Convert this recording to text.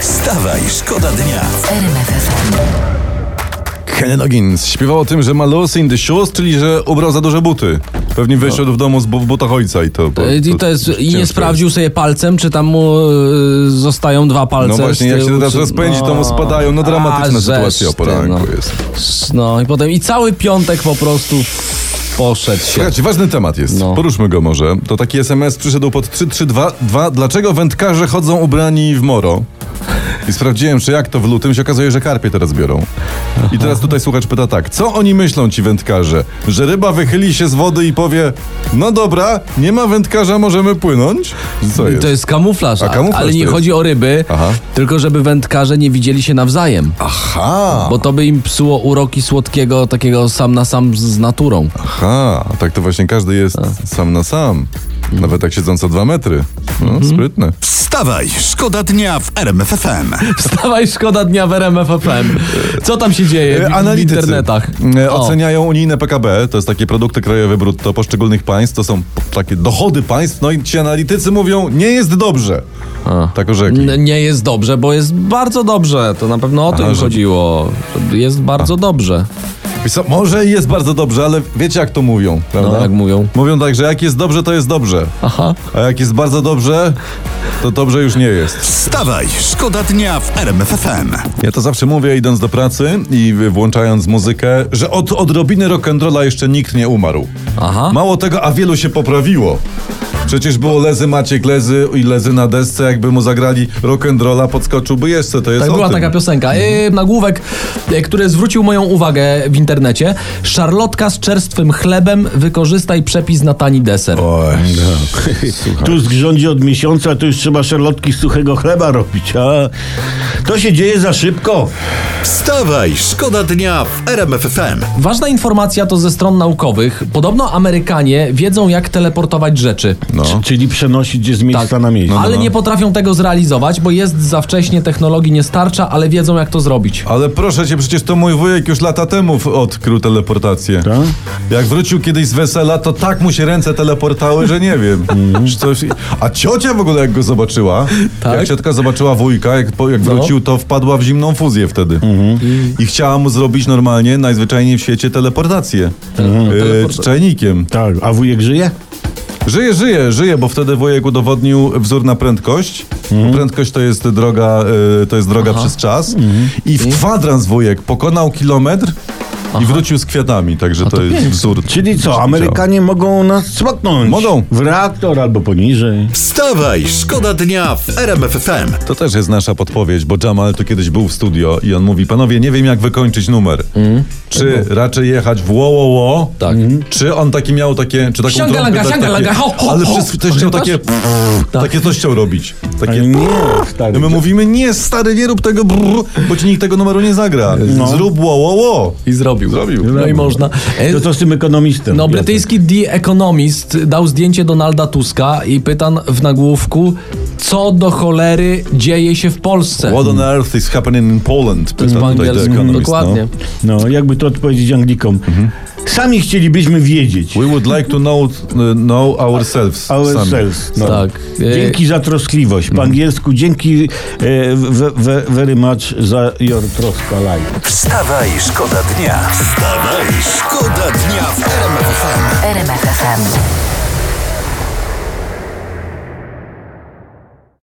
Wstawaj, szkoda dnia. Kenny Loggins śpiewał o tym, że ma loss in the shoes, czyli że ubrał za duże buty. Pewnie wyszedł w domu z bu- w butach ojca i to... E, I, to jest, I nie ciężko sprawdził sobie palcem, czy tam mu e, zostają dwa palce. No właśnie, z jak się teraz czy- rozpędzi, to mu spadają. No dramatyczna a, sytuacja o żeż ty, poranku no. jest. No i potem i cały piątek po prostu poszedł się. Słuchajcie, ważny temat jest. No. Poruszmy go może. To taki SMS przyszedł pod 3322. Dlaczego wędkarze chodzą ubrani w moro? I sprawdziłem, czy jak to w lutym się okazuje, że karpie teraz biorą. I teraz tutaj słuchacz pyta tak, co oni myślą ci wędkarze? Że ryba wychyli się z wody i powie, no dobra, nie ma wędkarza, możemy płynąć? Co jest? To jest kamuflaż, A, kamuflaż ale nie jest. chodzi o ryby, Aha. tylko żeby wędkarze nie widzieli się nawzajem. Aha, Bo to by im psuło uroki słodkiego, takiego sam na sam z, naturą. aha, tak to właśnie każdy jest sam na sam. Nawet tak siedząc o dwa metry. No, Mhm. sprytne. Wstawaj, szkoda dnia w RMFFM. Wstawaj, szkoda dnia w RMF FM. Co tam się dzieje w, E, w Analitycy internetach? e, O. oceniają unijne PKB, to jest takie produkty krajowe brutto poszczególnych państw, to są takie dochody państw, no i ci analitycy mówią, nie jest dobrze. Tak orzekli. N- Nie jest dobrze, bo jest bardzo dobrze. To na pewno o Aha, że- chodziło. Jest bardzo dobrze. Wiesz co, może i jest bardzo dobrze, ale wiecie jak to mówią, prawda? No, jak mówią. Mówią tak, że jak jest dobrze, to jest dobrze. Aha. A jak jest bardzo dobrze, to dobrze już nie jest. Wstawaj, szkoda dnia w RMFFM. Ja to zawsze mówię, idąc do pracy i włączając muzykę, że od odrobiny rock'n'rolla jeszcze nikt nie umarł. Aha. Mało tego, a wielu się poprawiło. Przecież było Lezy Maciek Lezy i Lezy na desce, jakby mu zagrali rock'n'rolla, podskoczyłby jeszcze, to jest Tak o była tym. taka piosenka. E, nagłówek, e, który zwrócił moją uwagę w internecie. Szarlotka z czerstwym chlebem, wykorzystaj przepis na tani deser. Oj, Tusk rządzi od miesiąca, to już trzeba szarlotki z suchego chleba robić, a to się dzieje za szybko. Wstawaj, szkoda dnia w RMFFM. Ważna informacja to ze stron naukowych. Podobno Amerykanie wiedzą, jak teleportować rzeczy. No. Czyli przenosić je z miejsca na miejsce. ale no. nie potrafią tego zrealizować, bo jest za wcześnie, technologii nie starcza, ale wiedzą, jak to zrobić. Ale proszę cię, przecież to mój wujek już lata temu odkrył teleportację. Tak? Jak wrócił kiedyś z wesela, to tak mu się ręce teleportały, że nie wiem. Że Coś... A ciocia w ogóle jak go zobaczyła, Tak? jak ciotka zobaczyła wujka, jak, po- jak No. wrócił, to wpadła w zimną fuzję wtedy. I chciała mu zrobić normalnie, najzwyczajniej w świecie, teleportację. Teleporta- czajnikiem. Tak, a wujek żyje? Żyje, żyje, żyje, bo wtedy wujek udowodnił wzór na prędkość. Prędkość to jest droga, y, to jest droga przez czas. I w kwadrans wujek pokonał kilometr i wrócił z kwiatami, także to, to jest pięknie. wzór. Czyli co, Działa. Amerykanie mogą nas smoknąć? Mogą. W reaktor albo poniżej. Wstawaj, szkoda dnia w RMFFM. To też jest nasza podpowiedź, bo Jamal tu kiedyś był w studio i on mówi, panowie, nie wiem jak wykończyć numer. Czy raczej jechać w ło, ło, ło, Tak. czy on taki miał takie, czy taką Siangalaga, trąbę, tak siangalaga, takie, ho, ho, ale ho. przez, też chciał takie, Tak. takie coś chciał robić. Takie, nie, stary. My mówimy, nie stary, nie rób tego, brrr, bo ci nikt tego numeru nie zagra. No. Zrób ło, ło, ło. I zrobił. Zrobił. No i można. E, To co z tym ekonomistem? No, brytyjski The Economist dał zdjęcie Donalda Tuska i pytan w nagłówku, co do cholery dzieje się w Polsce. What on earth is happening in Poland? To jest po Pyta tutaj The angielsku. Dokładnie. No, jakby to odpowiedzieć Anglikom. Sami chcielibyśmy wiedzieć. No. We would like to know, know ourselves. Ourselves. No. Tak. Dzięki za troskliwość. Po angielsku dzięki e, ve, very much za your troska life. Wstawaj, szkoda dnia. Wstawaj, szkoda dnia w RMFFM. RMFFM.